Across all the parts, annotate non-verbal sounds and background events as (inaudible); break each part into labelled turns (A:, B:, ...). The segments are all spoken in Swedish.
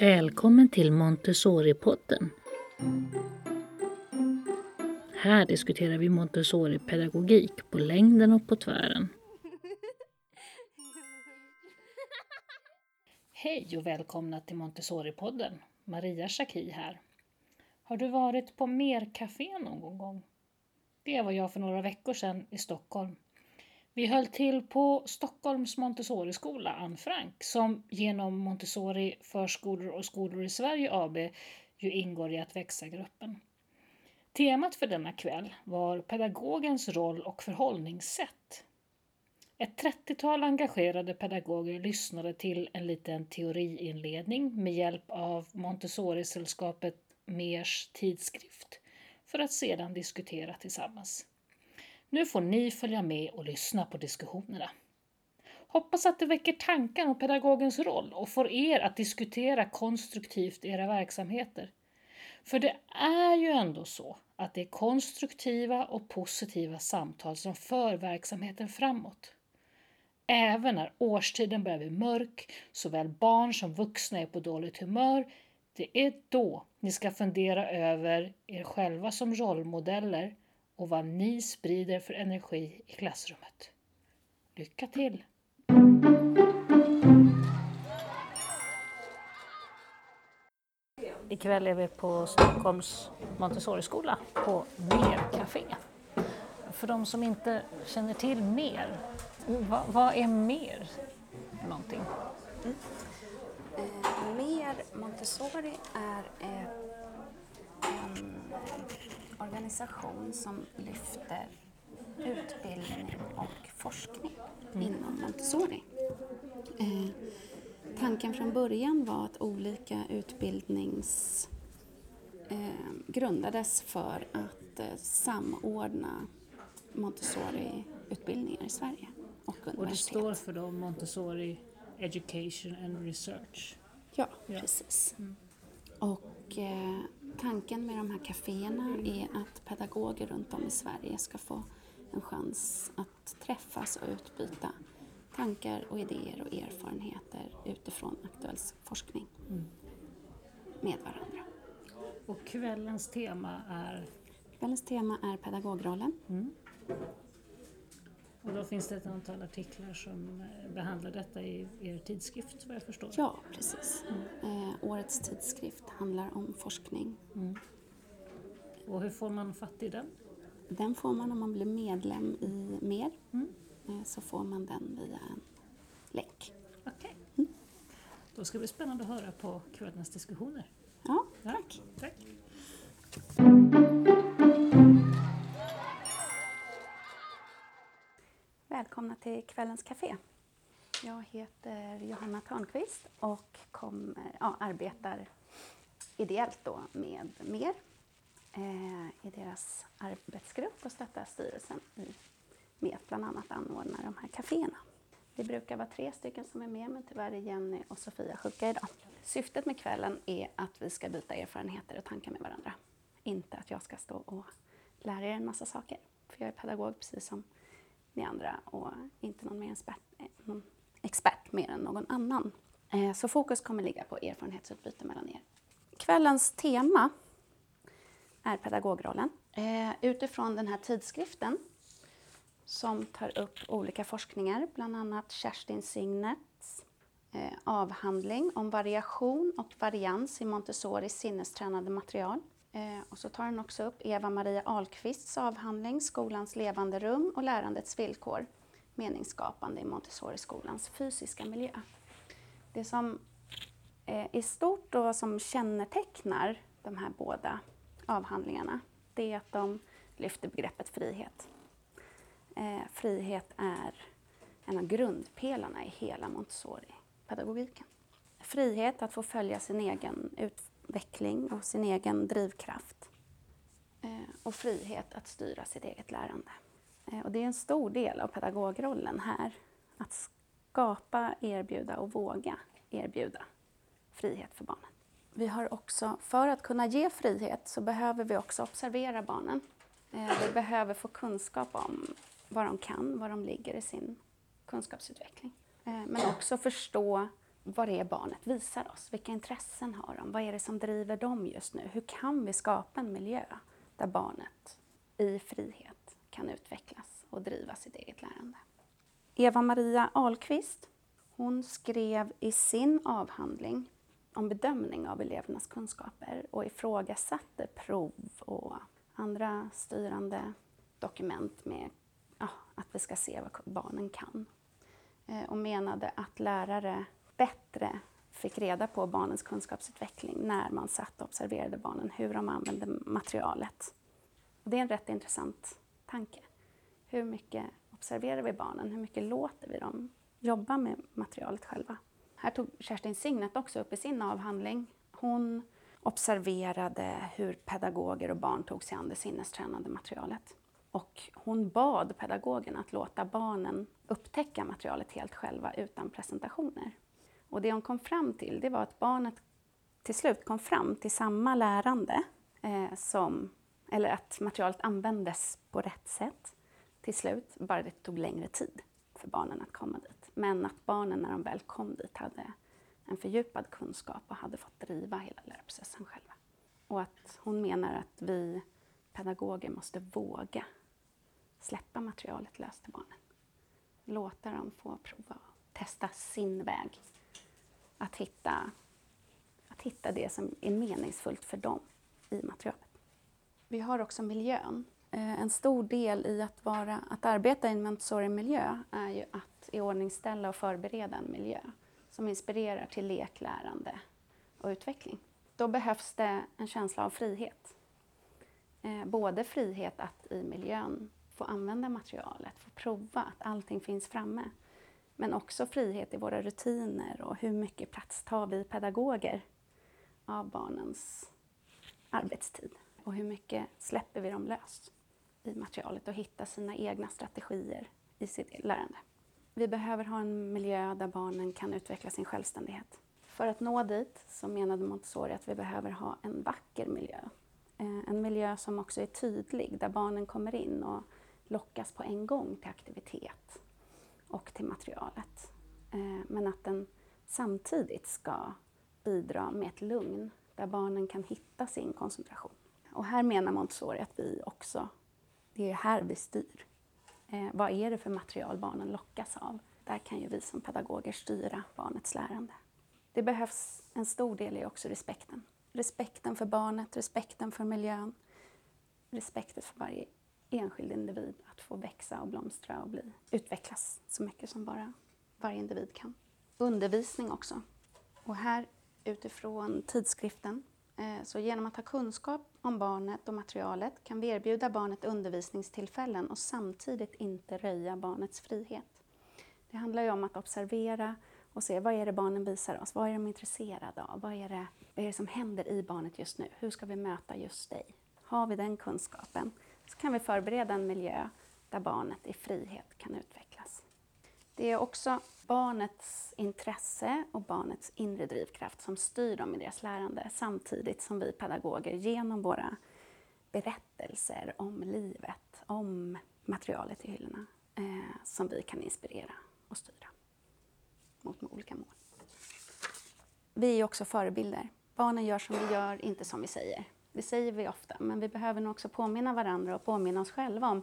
A: Välkommen till Montessori-podden. Här diskuterar vi Montessori-pedagogik på längden och på tvären. Hej och välkomna till Montessori-podden. Maria Schacki här. Har du varit på Mercafé någon gång? Det var jag för några veckor sedan i Stockholm. Vi höll till på Stockholms Montessori-skola, Anne Frank, som genom Montessori förskolor och skolor i Sverige AB ju ingår i att växa-gruppen. Temat för denna kväll var pedagogens roll och förhållningssätt. Ett 30-tal engagerade pedagoger lyssnade till en liten teoriinledning med hjälp av Montessori-sällskapet Mers tidskrift för att sedan diskutera tillsammans. Nu får ni följa med och lyssna på diskussionerna. Hoppas att det väcker tankar om pedagogens roll och får er att diskutera konstruktivt era verksamheter. För det är ju ändå så att det är konstruktiva och positiva samtal som för verksamheten framåt. Även när årstiden börjar bli mörk, såväl barn som vuxna är på dåligt humör, det är då ni ska fundera över er själva som rollmodeller och vad ni sprider för energi i klassrummet. Lycka till! Ikväll är vi på Stockholms Montessori-skola på Mer Café. För de som inte känner till Mer, vad, vad är Mer någonting? Mm.
B: Eh, mer Montessori är ett, en organisation som lyfter utbildning och forskning mm. inom Montessori. Eh, tanken från början var att olika utbildnings eh, grundades för att eh, samordna Montessori-utbildningar i Sverige och universitet.
A: Och det står för då Montessori Education and Research?
B: Ja, ja. precis. Mm. Och eh, tanken med de här kaféerna är att pedagoger runt om i Sverige ska få en chans att träffas och utbyta tankar och idéer och erfarenheter utifrån aktuell forskning mm. med varandra.
A: Och kvällens tema är?
B: Kvällens tema är pedagogrollen. Mm.
A: Och då finns det ett antal artiklar som eh, behandlar detta i er tidskrift vad jag förstår?
B: Ja, precis. Mm. Eh, årets tidskrift handlar om forskning. Mm.
A: Och hur får man fatt i den?
B: Den får man om man blir medlem i MER. Mm. Eh, så får man den via en länk.
A: Okej. Okay. Mm. Då ska det bli spännande att höra på kvällens diskussioner.
B: Ja, tack.
A: Ja, tack.
B: Välkomna till kvällens café. Jag heter Johanna Törnqvist och kommer, ja, arbetar ideellt då med MER eh, i deras arbetsgrupp och stöttar styrelsen i, med att bland annat anordna de här kaféerna. Vi brukar vara tre stycken som är med, men tyvärr är Jenny och Sofia sjuka idag. Syftet med kvällen är att vi ska byta erfarenheter och tankar med varandra. Inte att jag ska stå och lära er en massa saker, för jag är pedagog precis som ni andra och inte någon, mer expert, eh, någon expert mer än någon annan. Eh, så fokus kommer ligga på erfarenhetsutbyte mellan er. Kvällens tema är pedagogrollen. Eh, utifrån den här tidskriften som tar upp olika forskningar, bland annat Kerstin Signets avhandling om variation och varians i Montessoris sinnestränade material Eh, och så tar den också upp Eva-Maria Ahlqvists avhandling Skolans levande rum och lärandets villkor, meningsskapande i Montessori-skolans fysiska miljö. Det som eh, är stort och vad som kännetecknar de här båda avhandlingarna, det är att de lyfter begreppet frihet. Eh, frihet är en av grundpelarna i hela Montessori-pedagogiken. Frihet att få följa sin egen ut utveckling och sin egen drivkraft. Eh, och frihet att styra sitt eget lärande. Eh, och det är en stor del av pedagogrollen här. Att skapa, erbjuda och våga erbjuda frihet för barnen. Vi har också, för att kunna ge frihet så behöver vi också observera barnen. Eh, vi behöver få kunskap om vad de kan, var de ligger i sin kunskapsutveckling. Men också förstå vad det är barnet visar oss. Vilka intressen har de? Vad är det som driver dem just nu? Hur kan vi skapa en miljö där barnet i frihet kan utvecklas och driva sitt eget lärande? Eva-Maria Ahlqvist hon skrev i sin avhandling om bedömning av elevernas kunskaper och ifrågasatte prov och andra styrande dokument med ja, att vi ska se vad barnen kan. Eh, och menade att lärare bättre fick reda på barnens kunskapsutveckling när man satt och observerade barnen, hur de använde materialet. Och det är en rätt intressant tanke. Hur mycket observerar vi barnen? Hur mycket låter vi dem jobba med materialet själva? Här tog Kerstin Signet också upp i sin avhandling. Hon observerade hur pedagoger och barn tog sig an det sinnestränande materialet. Och hon bad pedagogen att låta barnen upptäcka materialet helt själva utan presentationer. Och det hon kom fram till det var att barnet till slut kom fram till samma lärande eh, som, eller att materialet användes på rätt sätt till slut, bara det tog längre tid för barnen att komma dit. Men att barnen när de väl kom dit hade en fördjupad kunskap och hade fått driva hela lärprocessen själva. Och att hon menar att vi pedagoger måste våga släppa materialet löst till barnen. Låta dem få prova och testa sin väg. Att hitta, att hitta det som är meningsfullt för dem i materialet. Vi har också miljön. Eh, en stor del i att, vara, att arbeta i en Montessori-miljö är ju att iordningställa och förbereda en miljö som inspirerar till leklärande och utveckling. Då behövs det en känsla av frihet. Eh, både frihet att i miljön få använda materialet, få prova att allting finns framme. Men också frihet i våra rutiner och hur mycket plats tar vi pedagoger av barnens arbetstid? Och hur mycket släpper vi dem löst i materialet och hittar sina egna strategier i sitt lärande? Vi behöver ha en miljö där barnen kan utveckla sin självständighet. För att nå dit så menade Montessori att vi behöver ha en vacker miljö. Eh, en miljö som också är tydlig, där barnen kommer in och lockas på en gång till aktivitet och till materialet. Eh, men att den samtidigt ska bidra med ett lugn där barnen kan hitta sin koncentration. Och här menar Montessori att vi också, det är här vi styr. Eh, vad är det för material barnen lockas av? Där kan ju vi som pedagoger styra barnets lärande. Det behövs en stor del i också respekten. Respekten för barnet, respekten för miljön, respekten för varje enskild individ att få växa och blomstra och bli, utvecklas så mycket som bara varje individ kan. Undervisning också. Och här utifrån tidskriften eh, så genom att ha kunskap om barnet och materialet kan vi erbjuda barnet undervisningstillfällen och samtidigt inte röja barnets frihet. Det handlar ju om att observera och se vad är det barnen visar oss, vad är de intresserade av, vad är det, vad är det som händer i barnet just nu, hur ska vi möta just dig? Har vi den kunskapen så kan vi förbereda en miljö där barnet i frihet kan utvecklas. Det är också barnets intresse och barnets inre drivkraft som styr dem i deras lärande samtidigt som vi pedagoger genom våra berättelser om livet, om materialet i hyllorna, eh, som vi kan inspirera och styra mot olika mål. Vi är också förebilder. Barnen gör som vi gör, inte som vi säger. Det säger vi ofta, men vi behöver nog också påminna varandra och påminna oss själva om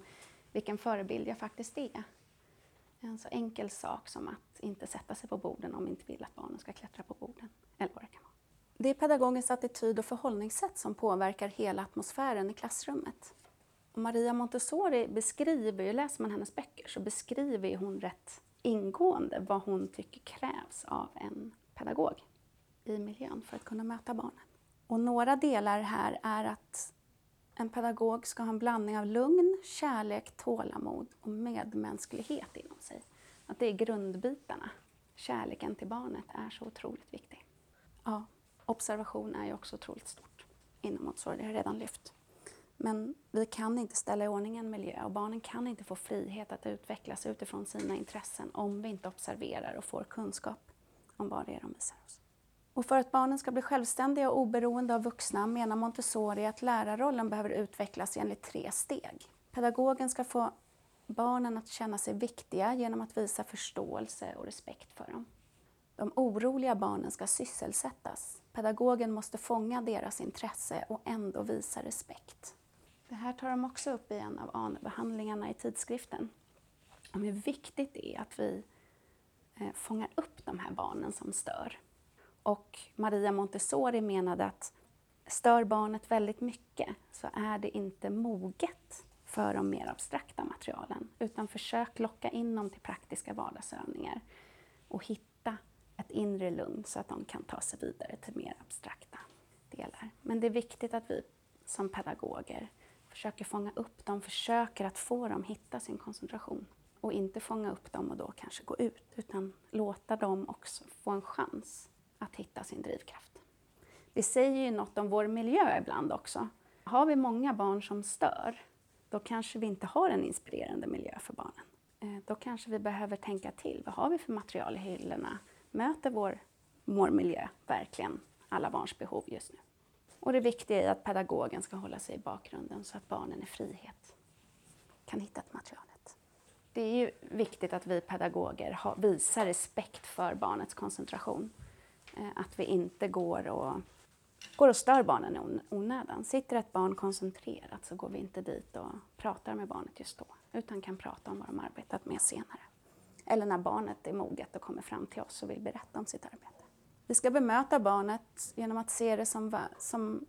B: vilken förebild jag faktiskt är. En så enkel sak som att inte sätta sig på borden om vi inte vill att barnen ska klättra på borden. Eller vad det kan vara. Det är pedagogens attityd och förhållningssätt som påverkar hela atmosfären i klassrummet. Och Maria Montessori beskriver, läser man hennes böcker, så beskriver hon rätt ingående vad hon tycker krävs av en pedagog i miljön för att kunna möta barnen. Och några delar här är att en pedagog ska ha en blandning av lugn, kärlek, tålamod och medmänsklighet inom sig. Att det är grundbitarna. Kärleken till barnet är så otroligt viktig. Ja, observation är ju också otroligt stort inom omsorg, det har jag redan lyft. Men vi kan inte ställa i ordning en miljö och barnen kan inte få frihet att utvecklas utifrån sina intressen om vi inte observerar och får kunskap om vad det är de visar oss. Och för att barnen ska bli självständiga och oberoende av vuxna menar Montessori att lärarrollen behöver utvecklas enligt tre steg. Pedagogen ska få barnen att känna sig viktiga genom att visa förståelse och respekt för dem. De oroliga barnen ska sysselsättas. Pedagogen måste fånga deras intresse och ändå visa respekt. Det här tar de också upp i en av ANE-behandlingarna i tidskriften. Om hur viktigt det är att vi eh, fångar upp de här barnen som stör. Och Maria Montessori menade att stör barnet väldigt mycket så är det inte moget för de mer abstrakta materialen, utan försök locka in dem till praktiska vardagsövningar och hitta ett inre lugn så att de kan ta sig vidare till mer abstrakta delar. Men det är viktigt att vi som pedagoger försöker fånga upp dem, försöker att få dem hitta sin koncentration och inte fånga upp dem och då kanske gå ut, utan låta dem också få en chans att hitta sin drivkraft. Det säger ju något om vår miljö ibland också. Har vi många barn som stör, då kanske vi inte har en inspirerande miljö för barnen. Eh, då kanske vi behöver tänka till. Vad har vi för material i hyllorna? Möter vår, vår miljö verkligen alla barns behov just nu? Och det viktiga är att pedagogen ska hålla sig i bakgrunden så att barnen i frihet kan hitta ett materialet. Det är ju viktigt att vi pedagoger visar respekt för barnets koncentration. Eh, att vi inte går och, går och stör barnen i onödan. Sitter ett barn koncentrerat så går vi inte dit och pratar med barnet just då, utan kan prata om vad de arbetat med senare. Eller när barnet är moget och kommer fram till oss och vill berätta om sitt arbete. Vi ska bemöta barnet genom att se det som, som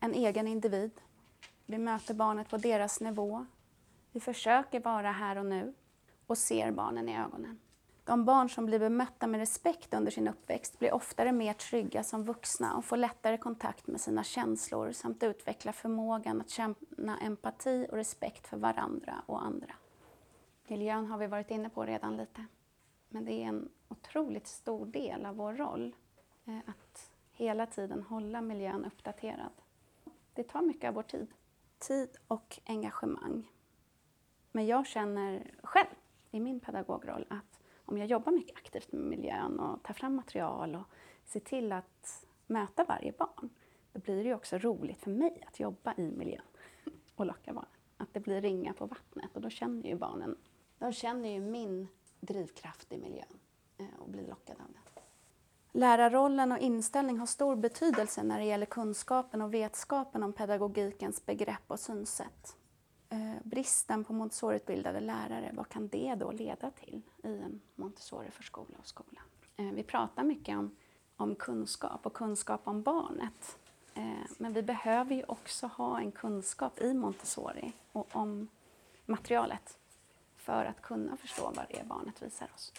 B: en egen individ. Vi möter barnet på deras nivå. Vi försöker vara här och nu och ser barnen i ögonen. De barn som blir bemötta med respekt under sin uppväxt blir oftare mer trygga som vuxna och får lättare kontakt med sina känslor samt utvecklar förmågan att känna empati och respekt för varandra och andra. Miljön har vi varit inne på redan lite. Men det är en otroligt stor del av vår roll eh, att hela tiden hålla miljön uppdaterad. Det tar mycket av vår tid. Tid och engagemang. Men jag känner själv i min pedagogroll att om jag jobbar mycket aktivt med miljön och tar fram material och ser till att möta varje barn, då blir det också roligt för mig att jobba i miljön och locka barnen. Att det blir ringa på vattnet och då känner ju barnen, de känner ju min drivkraft i miljön eh, och blir lockade av den. Lärarrollen och inställning har stor betydelse när det gäller kunskapen och vetskapen om pedagogikens begrepp och synsätt. Eh, bristen på Montessoriutbildade lärare, vad kan det då leda till i en Montessori-förskola och skola? Eh, vi pratar mycket om, om kunskap och kunskap om barnet. Eh, men vi behöver ju också ha en kunskap i Montessori och om materialet för att kunna förstå vad det är barnet visar oss.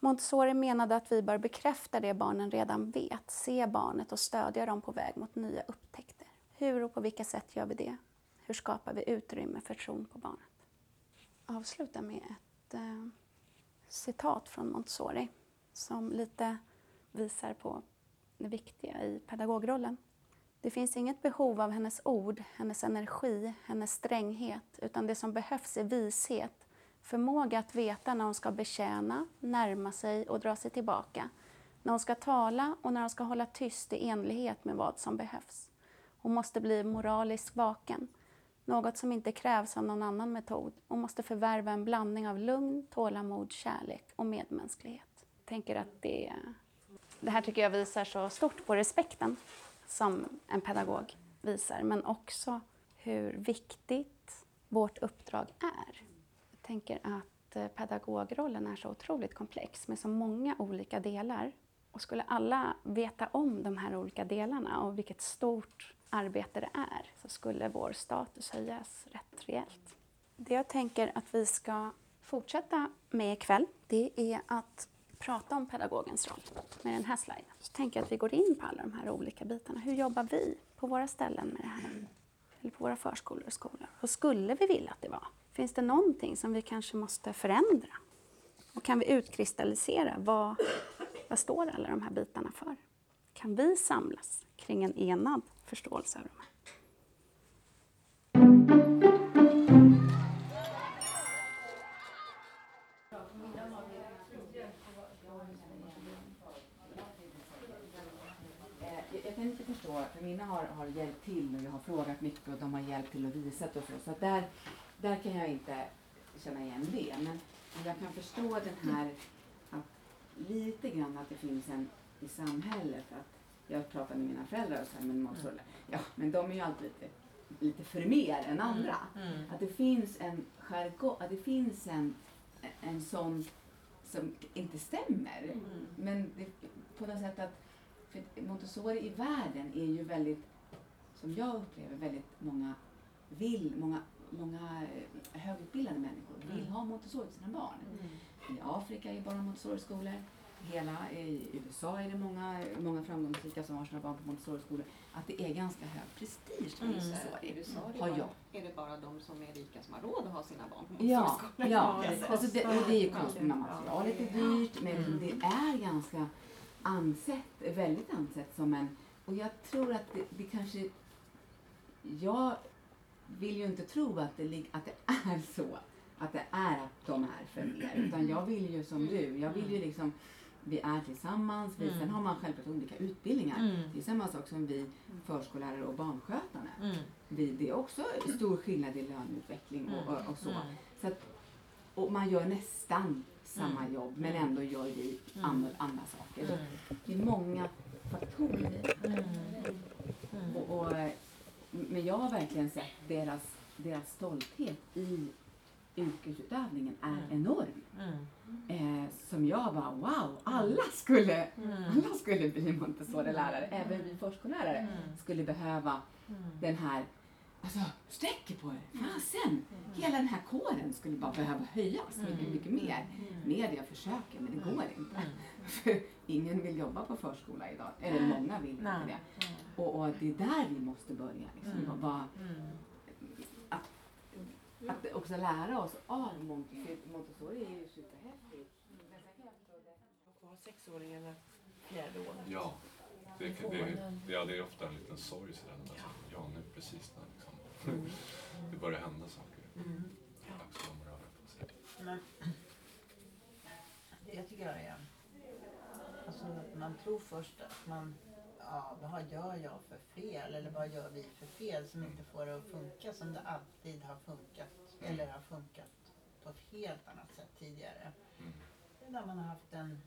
B: Montessori menade att vi bör bekräfta det barnen redan vet, se barnet och stödja dem på väg mot nya upptäckter. Hur och på vilka sätt gör vi det? Hur skapar vi utrymme för tron på barnet? Avsluta med ett eh, citat från Montessori som lite visar på det viktiga i pedagogrollen. Det finns inget behov av hennes ord, hennes energi, hennes stränghet, utan det som behövs är vishet, förmåga att veta när hon ska betjäna, närma sig och dra sig tillbaka, när hon ska tala och när hon ska hålla tyst i enlighet med vad som behövs. Hon måste bli moraliskt vaken, något som inte krävs av någon annan metod och måste förvärva en blandning av lugn, tålamod, kärlek och medmänsklighet. Jag tänker att det, det här tycker jag visar så stort på respekten som en pedagog visar, men också hur viktigt vårt uppdrag är. Jag tänker att eh, pedagogrollen är så otroligt komplex med så många olika delar. Och skulle alla veta om de här olika delarna och vilket stort arbete det är så skulle vår status höjas rätt rejält. Det jag tänker att vi ska fortsätta med ikväll, det är att prata om pedagogens roll med den här sliden. Så tänker jag att vi går in på alla de här olika bitarna. Hur jobbar vi på våra ställen med det här? Eller på våra förskolor och skolor? Vad skulle vi vilja att det var? Finns det någonting som vi kanske måste förändra? Och kan vi utkristallisera vad, vad står alla de här bitarna för? Kan vi samlas kring en enad förståelse av de här.
C: Eh, jag kan inte förstå, för mina har, har hjälpt till och jag har frågat mycket och de har hjälpt till och visat och så. Så där där kan jag inte känna igen det. Men jag kan förstå den här, att lite grann att det finns en i samhället. Att jag pratar med mina föräldrar och säger, men Montessori, ja men de är ju alltid lite, lite för mer än andra.
D: Mm.
C: Att det finns en jargong, att det finns en, en sån som inte stämmer.
D: Mm.
C: Men det, på något sätt att för Montessori i världen är ju väldigt, som jag upplever, väldigt många vill, många, många eh, högutbildade människor vill
D: Mm.
C: ha Montessori till sina barn.
D: Mm.
C: I Afrika är bara Montessori-skolor. Hela i USA är det många, många framgångsrika som har sina barn på Montessori-skolor. Att det är ganska hög prestige med
D: Mm.
C: Montessori.
E: I USA
C: Har jag.
E: är det bara de som är rika som har råd att ha sina barn på
C: Ja,
E: Montessori-skola.
C: ja.
D: det
C: Alltså det, och det är ju konstigt,
D: mycket.
C: materialet är
D: Ja.
C: dyrt men
D: Mm.
C: det är ganska ansett, väldigt ansett som en... Och jag tror att det, det kanske... Jag vill ju inte tro att det, att det är så. Att det är att de är för mer. Utan jag vill ju som du, jag vill ju liksom... Vi är tillsammans, vi, sen
D: Mm.
C: har man självklart olika utbildningar.
D: Mm.
C: Det är samma sak som vi förskollärare och barnskötare.
D: Mm.
C: Vi, det är också stor skillnad i löneutveckling och, och, och så.
D: Mm.
C: Så att, och man gör nästan samma
D: Mm.
C: jobb men ändå gör vi
D: Mm.
C: andra, andra saker. Så
D: Mm.
C: Det är många faktorer i det.
D: Mm. Mm.
C: Och, och, eh, men jag har verkligen sett deras, deras stolthet i yrkesutövningen är
D: Mm.
C: enorm.
D: Mm.
C: Eh, som jag bara, wow, alla skulle,
D: Mm.
C: alla skulle bli Montessori-lärare. Även vi förskollärare skulle behöva den här, alltså sträck på er, fasen! Hela den här kåren skulle bara behöva höjas mycket, mycket mer. Media försöker men det går inte. För (laughs) ingen vill jobba på förskola idag, eller många vill inte det. Och, och det är där vi måste börja. Liksom, bara,
D: Mm.
C: att också lära oss av Montessori. Montessori är ju superhäftigt. Det.
D: Och har sexåringarna fjärde året.
F: Ja, det, det, ja, det är ofta en liten sorg sådär säger ja nu precis när liksom, (laughs) det börjar hända saker.
D: Mm.
F: Det är dags att röra på sig.
D: Men (clears throat) det tycker jag är... Alltså, man tror först att man... Ja, vad gör jag för fel? Eller vad gör vi för fel som inte får det att funka som det alltid har funkat? Eller har funkat på ett helt annat sätt tidigare.
F: Mm.
D: Det är när man har haft en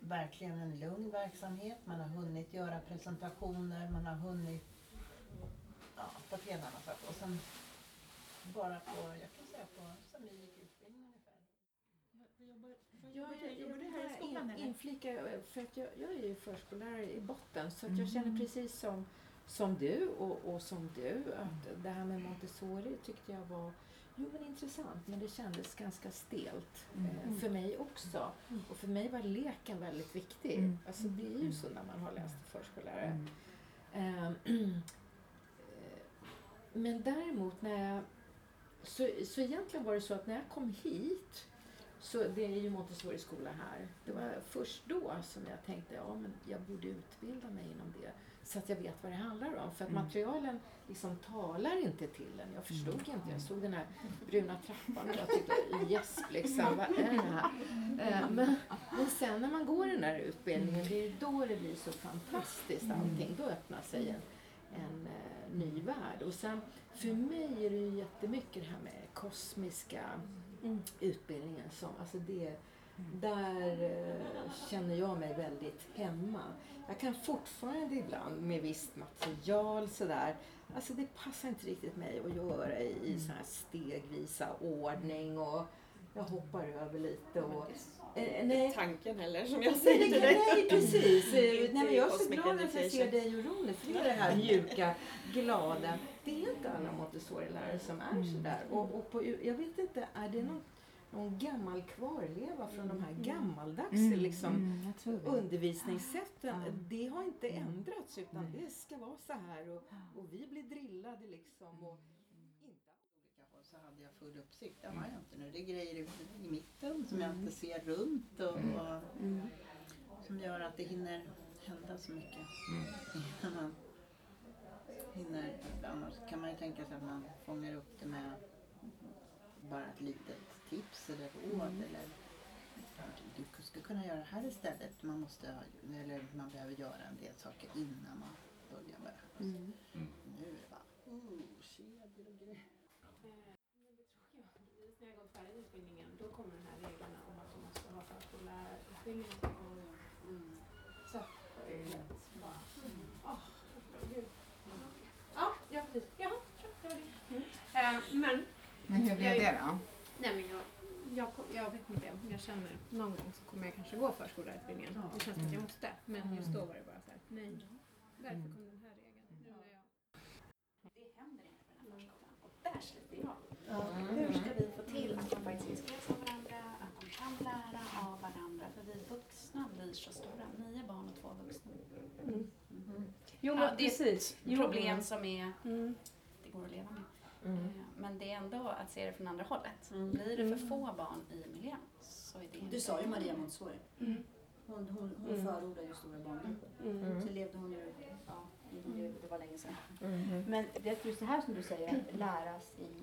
D: verkligen en lugn verksamhet. Man har hunnit göra presentationer, man har hunnit ja, på ett helt annat sätt. Och sen bara på, jag kan säga på, sen vi gick utbildning ungefär.
G: Ja, jag, jag vill här in, inflika, för att jag, jag är ju förskollärare i botten så att jag känner precis som, som du och, och som du att det här med Montessori tyckte jag var jo, men intressant men det kändes ganska stelt eh, för mig också. Och för mig var leken väldigt viktig. Alltså det är ju så när man har läst förskollärare. Ehm, eh, (clears throat) men däremot när jag... Så, så egentligen var det så att när jag kom hit så det är ju Montessori-skola här. Det var först då som jag tänkte ja, men jag borde utbilda mig inom det så att jag vet vad det handlar om. För att materialen liksom talar inte till en. Jag förstod inte. Jag såg den här bruna trappan och jag tyckte yes, liksom, vad är det här? Eh, Men, men sen när man går den här utbildningen, det är då det blir så fantastiskt allting. Då öppnar sig en, en eh, ny värld. Och sen för mig är det ju jättemycket det här med kosmiska utbildningen som, alltså det, där eh, känner jag mig väldigt hemma. Jag kan fortfarande ibland med visst material sådär, alltså det passar inte riktigt mig att göra i, i sån här stegvisa ordning och jag hoppar över lite och... Eh, nej,
E: Tanken heller som jag säger till dig.
G: nej, precis. (laughs)
E: Inte
G: Nej, men jag är så glad att jag ser dig och Ronny, för det är det här mjuka, glada. Det är inte alla Montessori-lärare som är sådär. Och, och på, jag vet inte, är det någon, någon gammal kvarleva från de här gammaldags liksom,
C: Mm, jag tror det.
G: undervisningssätten? Har inte ändrats utan det ska vara så här och, och vi blir drillade liksom. Och, inte
D: olika håll så hade jag full uppsikt. Det har jag inte nu. Det är grejer i, i mitten som jag inte ser runt och, och som gör att det hinner hända så mycket. (laughs) Man hinner, annars kan man ju tänka sig att man fångar upp det med bara ett litet tips eller råd eller du skulle kunna göra det här istället. Man måste, eller man behöver göra en del saker innan man börjar med.
F: Mm.
D: Nu är det bara, oh
G: kedjor och grejer.
H: Det. Precis när jag gått färdigt utbildningen då kommer den här reglerna om att de måste ha förskollärarutbildning.
G: Mm.
H: Så det är lätt bara... Åh, gud. Ja, ja precis. Ja, det var det. Eh, men
C: Men hur blev det då?
H: Nej, men jag, jag, jag vet inte, jag känner någon gång så kommer jag kanske gå förskollärarutbildningen. Det känns som att jag måste. Men just då var det bara så här, nej. Därför kom den här regeln. Jag...
B: Det händer inte på den här förskolan. Och där sliter jag. Hur ska vi få till att de faktiskt inspireras av varandra, att de kan lära av varandra? För vi vuxna blir så stora. Nio barn och två vuxna.
H: Jo,
B: Ja, det är
H: precis.
B: ett problem som är,
H: Mm.
B: det går att leva med.
H: Mm.
B: Eh, Men det är ändå att se det från andra hållet. Blir det för få barn i miljön så är det inte
I: Det sa ju Maria Montessori.
H: Mm.
I: Hon, hon, hon
H: Mm.
I: förordar ju stora barngrupper.
H: Mm.
I: Så levde hon ju, ja, det var länge sedan.
H: Mm.
I: Men det är just det här som du säger, läras i,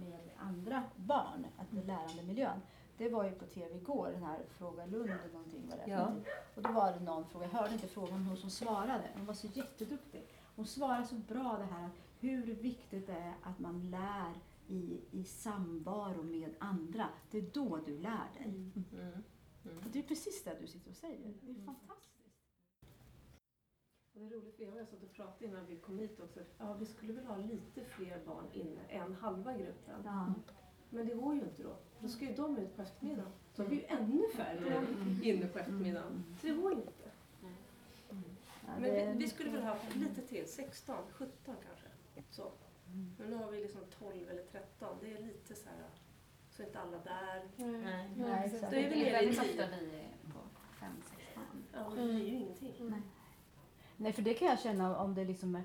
I: med andra barn, att lärandemiljön. Det var ju på tv igår, den här Fråga Lund eller någonting var det.
H: Ja.
I: Och då var det någon fråga, jag hörde inte frågan, men hon som svarade. Hon var så jätteduktig. Hon svarade så bra det här hur viktigt det är att man lär i, i samvaro med andra. Det är då du lär dig.
H: Mm.
I: Och det är precis det du sitter och säger. Det är fantastiskt.
J: Och det är roligt, för jag och jag satt och pratade innan vi kom hit också. Ja, vi skulle väl ha lite fler barn inne än halva gruppen.
I: Ja.
J: Men det går ju inte då. Då ska ju de ut på eftermiddagen. Har vi ju ännu färre inne på eftermiddagen. Så det går ju inte. Men
I: det-
J: vi, vi skulle väl ha lite till, 16, 17 kanske. Så. Men nu har vi liksom 12 eller 13. Det är lite så här, så är inte alla där.
I: Nej,
J: Då
I: exakt.
J: är vi nere i
B: väldigt ofta
J: 10.
B: vi är på fem, sex barn.
J: Ja, men det är ju ingenting.
I: Nej. Nej, för det kan jag känna om det liksom är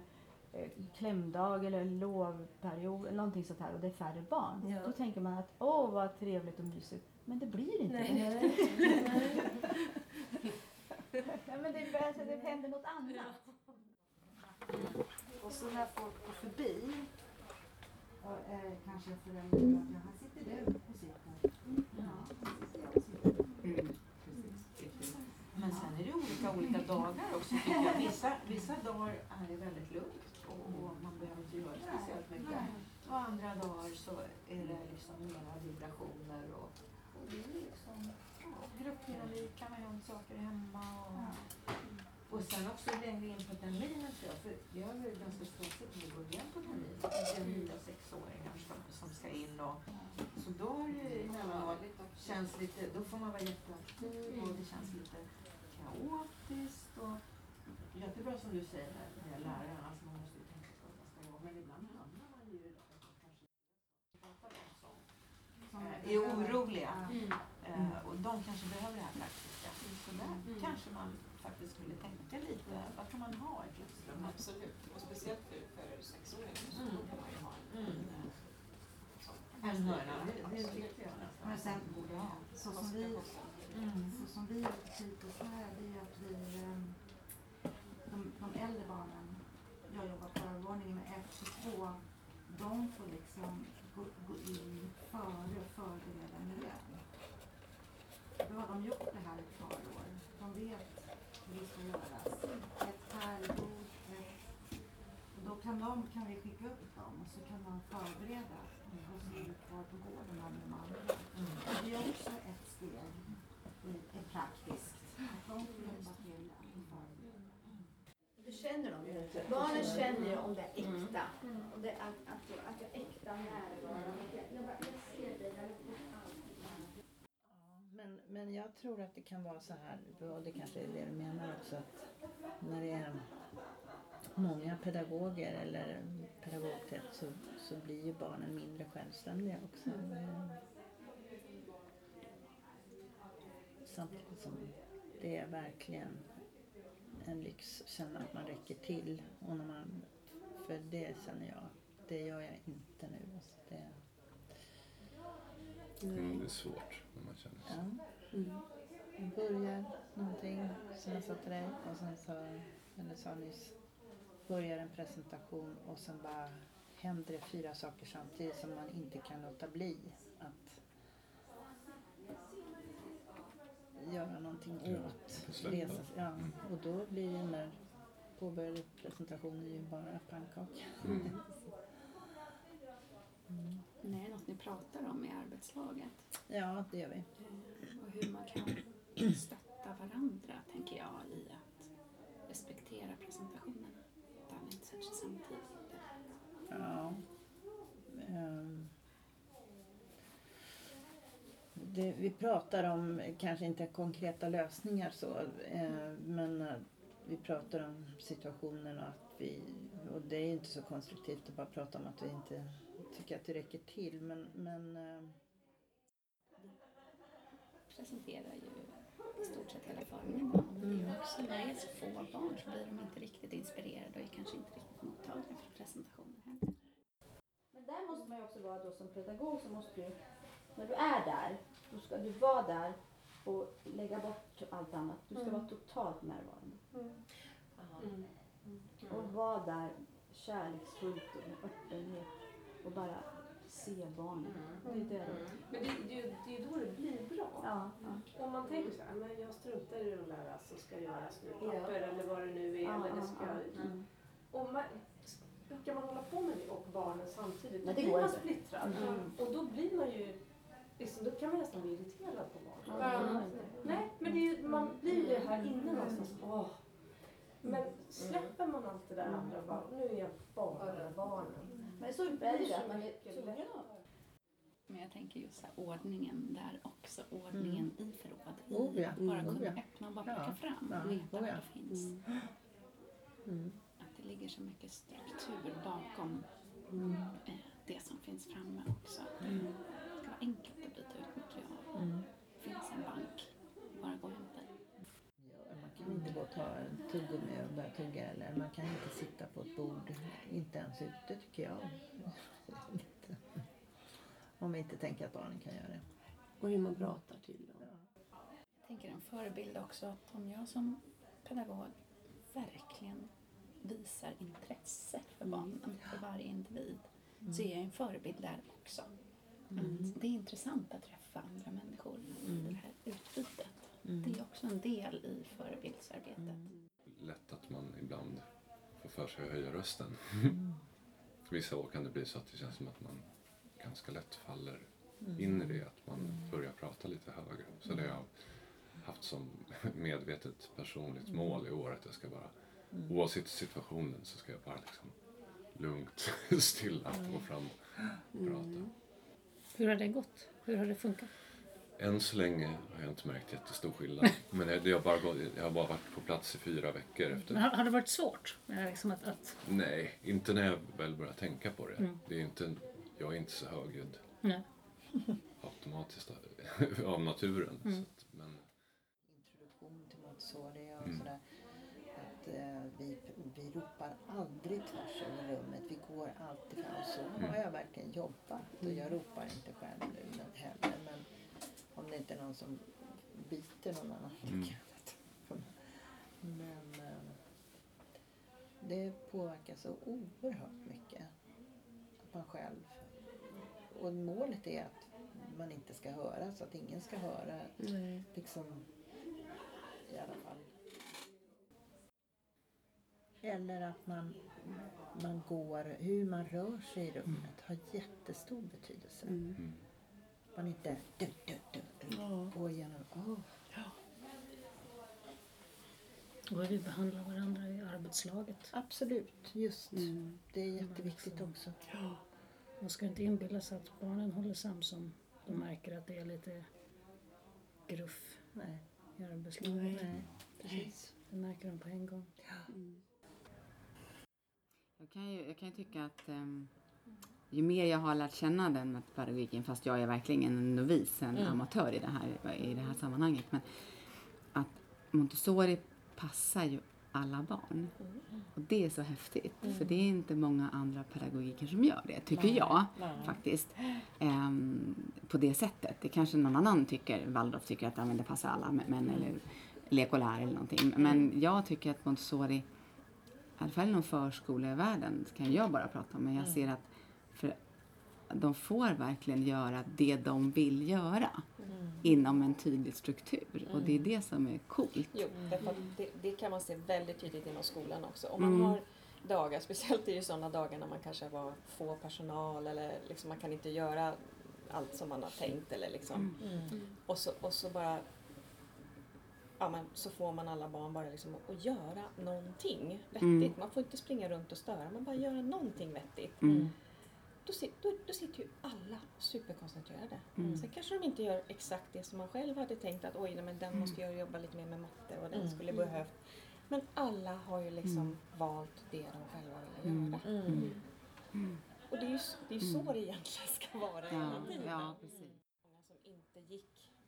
I: eh, klämdag eller lovperiod eller någonting sånt här och det är färre barn.
J: Ja.
I: Då tänker man att åh vad trevligt och mysigt. Men det blir inte
J: Nej.
I: det. (laughs) ja, men det, alltså, det händer något annat.
K: Och så när folk går förbi och eh, kanske föräldrar att ja, här sitter du och sitter. Ja, här sitter jag och sitter.
C: Mm.
G: Men sen är det olika olika dagar också tycker jag. Vissa, vissa dagar är det väldigt lugnt och, och man behöver inte göra speciellt mycket. Och andra dagar så är det liksom mera vibrationer och, och det är liksom ja, gruppdynamik, kan ha hänt saker hemma och, och sen också längre in på terminen tror jag, för jag är väl ganska stressigt med början på terminen. Det är nya sexåringar som, som ska in och så då är det emellanåt känns lite, då får man vara jätteaktiv och det känns lite kaotiskt och jättebra som du säger med, med läraren, alltså man måste ju tänka på vad man ska göra. Men ibland hamnar man ju i att man kanske pratar om som eh, är oroliga. Eh, och de kanske behöver det här praktiska. Så där kanske man faktiskt skulle tänka lite, vad kan man ha i klassrummet?
L: Absolut. Och speciellt för, för sexåringar så
G: Mm.
L: kan man ju ha en,
G: Mm.
L: en.
G: En hörna, det, det tycker jag.
K: Men sen,
G: borde
K: så som vi,
G: Mm.
K: så som vi hittills här, det är att vi, eh, de, de äldre barnen, jag jobbar på övervåningen med 1 till 2, de får liksom gå, gå in före och förbereda miljön. Då har de gjort det här ett par år. De vet det ska göras. Ett pärlbord, ett och då kan, de, kan vi skicka upp dem och så kan de förbereda och så är vi kvar på gården med de andra. Och det är också ett steg i praktiskt. Att de får hjälpa till att förbereda.
B: Du känner dem ju. Barnen känner ju om det är äkta. Om det är att, att, att jag är äkta närvarande. Jag, bara, jag ser dig, jag vet allt.
G: Ja, men, men jag tror att det kan vara så här, och det kanske är det du menar också, att när det är många pedagoger eller pedagogtätt så, så blir ju barnen mindre självständiga också. Eh, Samtidigt som det är verkligen en lyx att känna att man räcker till. Och när man, för det känner jag, det gör jag inte nu. Alltså det,
F: Mm, det är svårt när man känner så.
G: Ja. Vi börjar någonting som jag sa till dig och sen så, eller sa nyss, börjar en presentation och sen bara händer det fyra saker samtidigt som man inte kan låta bli att göra någonting
F: Ja,
G: åt. Resa, ja. Och då blir den där påbörjade presentationen ju bara pannkaka.
F: Mm. (laughs)
B: Det är något ni pratar om i arbetslaget.
D: Ja, det gör vi.
B: Eh, Och hur man kan stötta varandra, tänker jag, i att respektera presentationerna. Att alla inte sätter sig samtidigt.
D: Ja. Ehm. Det, vi pratar om, kanske inte konkreta lösningar så, eh, men eh, vi pratar om situationen och att vi, och det är inte så konstruktivt att bara prata om att vi inte tycker att det räcker till, men, men eh,
B: presenterar ju i stort sett hela förmiddagen. Men det är också, när det är så få barn så blir de inte riktigt inspirerade och är kanske inte riktigt mottagliga för presentationer heller.
I: Men där måste man ju också vara då som pedagog så måste du, när du är där, då ska du vara där och lägga bort allt annat. Du ska vara totalt närvarande.
J: Mm.
I: Och vara där kärleksfullt och med öppenhet och bara se barnen. Det är det.
J: Men det, det, det är då det blir bra.
I: Ja, ja.
J: Om man tänker så här, men jag struntar i de där som ska göras nu,
I: Ja.
J: papper eller vad det nu är.
I: Ja,
J: eller det
I: ja,
J: ska,
I: ja. Mm.
J: och man, ska man hålla på med det och barnen samtidigt, då
I: Nej, det
J: blir
I: går
J: man
I: inte.
J: splittrad.
I: Mm.
J: Och då blir man ju, liksom, då kan man nästan bli irriterad på barnen.
I: Ja,
J: Mm. Nej, men det är, ju- man blir ju här inne någonstans. Åh. Men släpper man allt det där andra och bara, nu är jag bara barnen.
I: Men så är det att man är tvungen att
B: Men jag tänker just så här, ordningen där också. Ordningen i förråd. I
D: Oh ja,
B: att bara
D: oh
B: kunna
D: ja.
B: öppna och bara
D: Ja,
B: plocka fram
D: ja,
B: och veta
D: oh
B: vad det finns.
D: Mm.
B: Att det ligger så mycket struktur bakom
D: Mm.
B: eh, det som finns framme också. Det ska vara enkelt att byta ut material.
D: Mm.
B: Det finns en bank. Bara gå och hämta i.
D: Ja, Man kan inte gå och ta en tuggummi och börja tugga eller man kan inte sitta på ett bord, inte ens ute tycker jag. (laughs) Om vi inte tänker att barnen kan göra det.
G: Och hur man pratar till dem.
B: Jag tänker en förebild också att om jag som pedagog verkligen visar intresse för barnen, för varje individ, så är jag en förebild där också. Att det är intressant att träffa andra människor, det här utbytet. Det är också en del i förebildsarbetet.
F: Lätt att man ibland får för sig att höja rösten. (laughs) Vissa år kan det bli så att det känns som att man ganska lätt faller in i det, att man börjar prata lite högre. Så det har jag haft som (laughs) medvetet personligt mål i år att jag ska bara, oavsett situationen så ska jag bara liksom lugnt, (laughs) stilla gå fram och prata.
A: Hur har det gått? Hur har det funkat?
F: Än så länge har jag inte märkt jättestor skillnad. (laughs) Men det har bara gått, jag har bara varit på plats i fyra veckor efter
A: Men har, har det varit svårt? Liksom att, att,
F: Nej, inte när jag väl börjar tänka på det.
A: Mm.
F: det är inte, jag är inte så högljudd
A: nej. (laughs)
F: automatiskt av (laughs) naturen.
A: Mm.
F: Så att, men
D: Introduktion till Montessori och
F: Mm.
D: sådär. Att eh, vi, vi ropar aldrig tvärs över rummet. Vi går alltid fram. Så har jag verkligen jobbat. Och jag ropar inte själv nu heller. Men om det inte är någon som biter någon annan.
F: Mm. (laughs)
D: Men eh, det påverkar så oerhört mycket. Att man själv... Och målet är att man inte ska höra, så att ingen ska höra.
A: Nej.
D: Liksom, i alla fall. Eller att man, man går, hur man rör sig i rummet har jättestor betydelse.
F: Mm.
D: Man inte du, du, du, går igenom, åh,
A: Och hur vi behandlar varandra i arbetslaget.
D: Absolut, just. Det är jätteviktigt också.
A: Man ska inte inbilla sig att barnen håller sams om de märker att det är lite gruff
D: Nej.
A: i arbetslaget.
D: Nej, precis.
A: Det märker de på en gång.
C: Jag kan ju, jag kan ju tycka att ehm, ju mer jag har lärt känna den pedagogiken, fast jag är verkligen en novis, en
A: Mm.
C: amatör i det, här, i det här sammanhanget, men att Montessori passar ju alla barn. Och det är så häftigt, för det är inte många andra pedagogiker som gör det, tycker
D: Nej,
C: jag
D: nej.
C: faktiskt. Ehm, på det sättet. Det kanske någon annan tycker, Waldorf tycker att ja, men det passar alla män eller lek och lär eller någonting. Men jag tycker att Montessori, i alla fall inom förskolevärlden, kan jag bara prata om, men jag ser att för de får verkligen göra det de vill göra inom en tydlig struktur. Och det är det som är coolt.
L: Jo, det, det kan man se väldigt tydligt inom skolan också. Om man
C: Mm.
L: har dagar, speciellt i sådana dagar när man kanske var få personal eller liksom man kan inte göra allt som man har tänkt eller liksom.
G: Mm.
L: Och, så, och så bara Ja, men så får man alla barn bara liksom att göra någonting vettigt.
C: Mm.
L: Man får inte springa runt och störa, man bara göra någonting vettigt.
C: Mm.
L: Då, sit, då, då sitter ju alla superkoncentrerade.
C: Mm.
L: Sen kanske de inte gör exakt det som man själv hade tänkt att oj, men den måste jag jobba lite mer med matte och den
G: Mm.
L: skulle behövt. Men alla har ju liksom valt det de själva vill
C: Mm.
L: göra.
C: Mm.
L: Och det är ju, det är ju så det egentligen ska vara
C: Ja,
L: hela tiden.
C: ja, precis.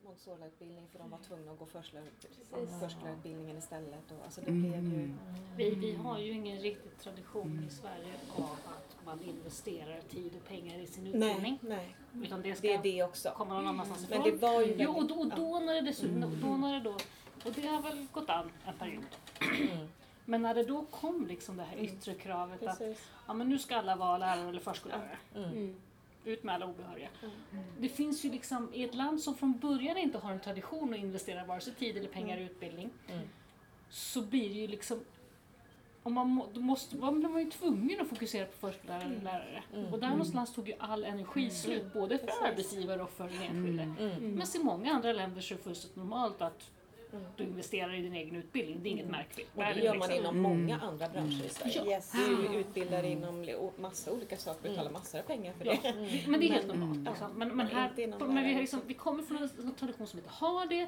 L: Montessori-utbildning för de var tvungna att gå förskollärarutbildningen istället. Och, alltså det
C: Mm.
L: blev ju...
A: Vi, vi har ju ingen riktig tradition i Sverige av att man investerar tid och pengar i sin utbildning.
L: Nej, nej.
A: Utan det ska
L: Det är det också.
A: komma någon annanstans
L: Men
A: ifrån.
L: det var ju
A: Jo, och då, och då när det dessutom,
L: Mm.
A: då när det då, och det har väl gått an en period.
L: Mm.
A: Men när det då kom liksom det här yttre kravet att
L: Precis.
A: ja, men nu ska alla vara lärare eller förskollärare.
L: Mm.
A: Ut med alla obehöriga. Det finns ju liksom i ett land som från början inte har en tradition att investera vare sig tid eller pengar i utbildning.
L: Mm.
A: Så blir det ju liksom om man, må- då måste, man blir man ju tvungen att fokusera på förskollärare och lärare.
L: Mm.
A: Och där någonstans tog ju all energi slut, både för
L: Precis.
A: arbetsgivare och för den enskilde.
L: Mm.
A: Men i många andra länder så är det fullständigt normalt att
L: Mm.
A: du investerar i din egen utbildning. Det är inget märkligt.
L: Och det gör man
A: liksom.
L: inom många andra branscher i Sverige.
A: Ja.
L: Vi är ju utbildare inom och massa olika saker, betalar massor av pengar för
A: Ja,
L: det.
A: vi- men det är helt normalt.
L: ja,
A: Liksom. Men, men, här, men vi, liksom, vi kommer från en tradition som inte har det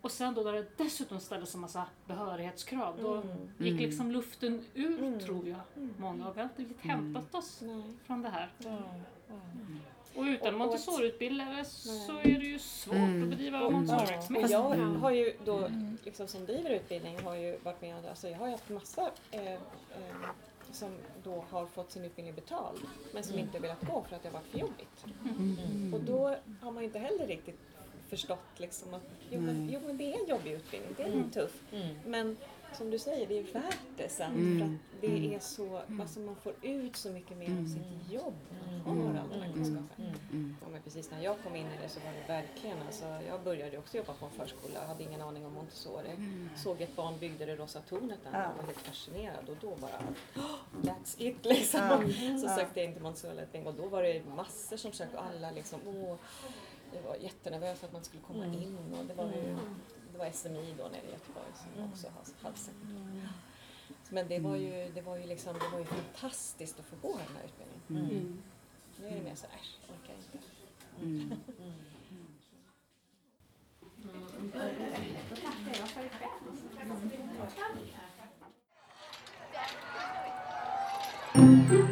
A: och sen då där det dessutom ställdes en massa behörighetskrav. Då
L: Mm.
A: gick
C: Mm.
A: liksom luften ur
L: Mm.
A: tror jag. Många och vi har inte riktigt hämtat oss från det här.
L: Ja, ja.
A: Och utan
L: Och-
A: Montessori-utbildare så är det ju svårt
C: Mm.
A: att bedriva
L: och
A: Montessori-verksamhet.
L: jag
C: Mm.
L: har ju då, liksom som driver utbildning, har ju varit med alltså jag har ju haft massa eh, eh, som då har fått sin utbildning betald men som inte velat gå för att det har varit för jobbigt.
C: Mm.
L: Och då har man inte heller riktigt förstått liksom att jo men, jo, men det är en jobbig utbildning, det är mm. tuff. Men som du säger, det är värt det sen.
C: Mm.
L: för att det
C: Mm.
L: är så, alltså man får ut så mycket mer av
C: Mm.
L: sitt jobb. När man
C: Mm.
L: har all den här kunskapen.
C: Mm.
L: Ja, men precis. När jag kom in i det så var det verkligen, alltså, jag började också jobba på en förskola, jag hade ingen aning om Montessori. Såg ett barn byggde det rosa tornet där. Och var helt fascinerad. Och då bara, "Oh, that's it liksom. Så sökte jag in till Montessori och då var det massor som sökte. Och alla liksom, åh, jag var jättenervös att man skulle komma in. Och det var ju det var SMI då nere i Göteborg som också har- hade sökt. Men det var ju, det var ju liksom, det var ju fantastiskt att få gå den här utbildningen.
C: Mm.
L: Nu är det mer så här, äsch, orkar inte.
C: Mm.
B: Då